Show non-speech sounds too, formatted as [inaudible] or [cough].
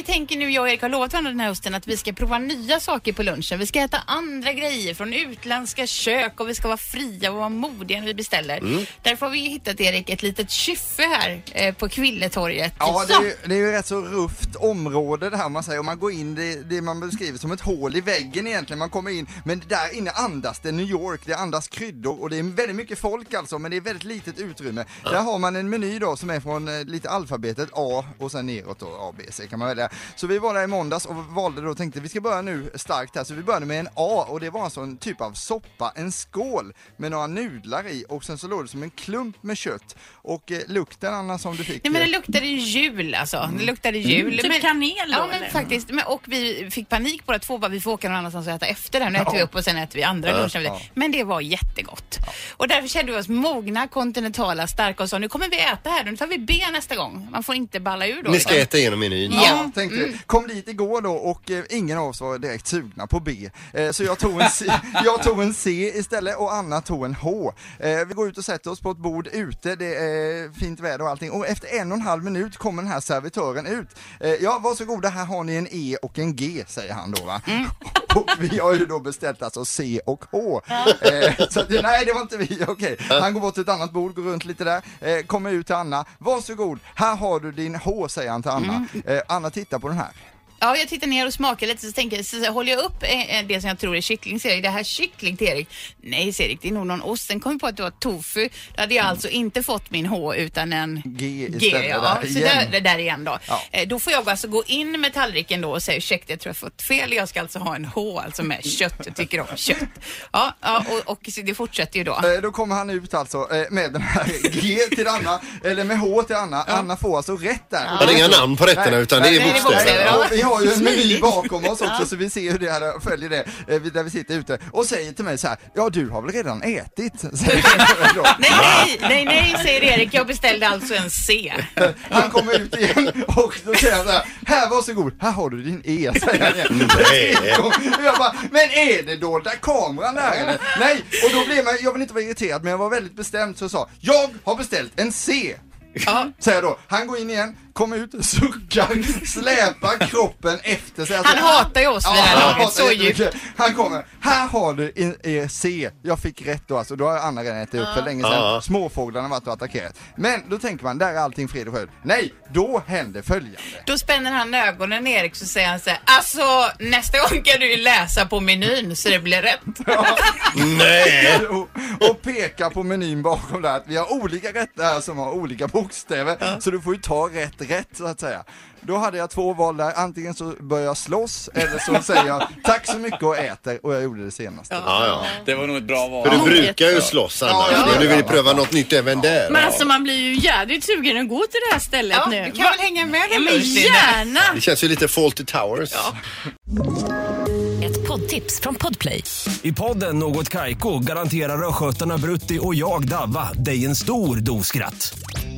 Vi tänker nu, jag och Erik har lovat varandra den här hösten att vi ska prova nya saker på lunchen. Vi ska äta andra grejer från utländska kök och vi ska vara fria och vara modiga när vi beställer. Mm. Därför har vi hittat, Erik, ett litet kyffe här eh, på Kvilletorget. Ja, det är, ju, [laughs] det är ju rätt så rufft område det här man säger. Och man går in, det, det man beskriver som ett hål i väggen egentligen. Man kommer in, men där inne andas det New York, det andas kryddor och det är väldigt mycket folk alltså, men det är väldigt litet utrymme. Där har man en meny då som är från eh, lite alfabetet A och sen neråt då A, B, C kan man välja. Så vi var där i måndags och valde då och tänkte vi ska börja nu starkt här, så vi började med en A och det var alltså en typ av soppa, en skål med några nudlar i och sen så låg det som en klump med kött. Och eh, lukten Anna som du fick. Nej men eh, det luktade ju jul alltså. Det luktade jul. Typ men, kanel då, Ja men eller? faktiskt. Men, och vi fick panik båda två. Bara, vi får åka någon annanstans och äta efter det här. Nu äter vi upp och sen äter vi andra lunchen. ja. Men det var jättegott. Och därför kände vi oss mogna, kontinentala, starka och sa nu kommer vi äta här. Nu tar vi B nästa gång. Man får inte balla ur då. Ni ska utan- äta igenom menyn. Ja. Tänkte det. Kom dit igår då och eh, ingen av oss var direkt sugna på B. Eh, så jag tog, en C, [laughs] jag tog en C istället och Anna tog en H. Eh, vi går ut och sätter oss på ett bord ute, det är fint väder och allting. Och efter en och en halv minut kommer den här servitören ut. Eh, ja, varsågoda, här har ni en E och en G, säger han då va. [laughs] [laughs] Och vi har ju då beställt alltså C och H. Eh, så att, nej, det var inte vi, okej. Han går bort till ett annat bord, går runt lite där, eh, kommer ut till Anna. Varsågod, här har du din H, säger han till Anna. Eh, Anna, titta på den här. Ja, jag tittar ner och smakar lite så tänker jag, så, så håller jag upp eh, eh, det som jag tror är kyckling, säger jag, det här kyckling till Erik. Nej, säger Erik, det är nog någon ost. Sen kom jag på att det var tofu. Då hade jag alltså inte fått min H utan en G istället G, ja. där Så igen. där, där igen då. Ja. Eh, då får jag alltså gå in med tallriken då och säga ursäkta, jag tror jag fått fel. Jag ska alltså ha en H, alltså med kött. Jag tycker om kött. Ja, ja och, och så det fortsätter ju då. Eh, Då kommer han ut alltså med den här G till Anna, eller med H till Anna. Anna får alltså rätt där. Ja, det är inga namn på rätterna utan det nej, är nej, det är bokstäver. Har ju en meny bakom oss också så vi ser hur det här följer det, eh, vi- där vi sitter ute. Och säger till mig så här, ja du har väl redan ätit? [laughs] Säger han då. Nej, [laughs] nej, nej, nej, säger Erik. Jag beställde alltså en C. [laughs] Han kommer ut igen och då säger han så här, här varsågod, här har du din E, säger han. Nej. Jag bara, men är det dolda kameran där eller? Nej, och då blev man, jag vill inte vara irriterad men jag var väldigt bestämd så jag sa, jag har beställt en C. Ja. Säger jag då. Han går in igen, kommer ut, suckar, släpar kroppen efter sig. Alltså, Han hatar ju oss vid det här laget, så jättemycket. Han kommer, här har du en en C. Jag fick rätt då alltså, då har Anna redan ätit upp för länge sedan. Ja. Småfåglarna har varit och attackerat. Men då tänker man, där är allting fred och fröjd. Nej, då händer följande. Då spänner han ögonen Erik så säger han så här, alltså nästa gång kan du ju läsa på menyn så det blir rätt. [laughs] Nej! [laughs] och, och pekar på menyn bakom där att vi har olika rätter här som har olika bokstäver. Så du får ju ta rätt rätt så att säga. Då hade jag två val där, antingen så börjar jag slåss eller så säger jag tack så mycket och äter och jag gjorde det senaste. Ja, ja. Det var nog ett bra val. För du brukar ju slåss annars. Ja, ja, Nu vill ja. du pröva något nytt även där. Men alltså man blir ju jävligt sugen att gå till det här stället Ja, nu. du kan väl hänga med Ja, men Linda? gärna! Det känns ju lite Fawlty Towers. Ett poddtips från Podplay. I podden Något Kaiko garanterar östgötarna Brutti och jag, Davva, dig en stor dos skratt.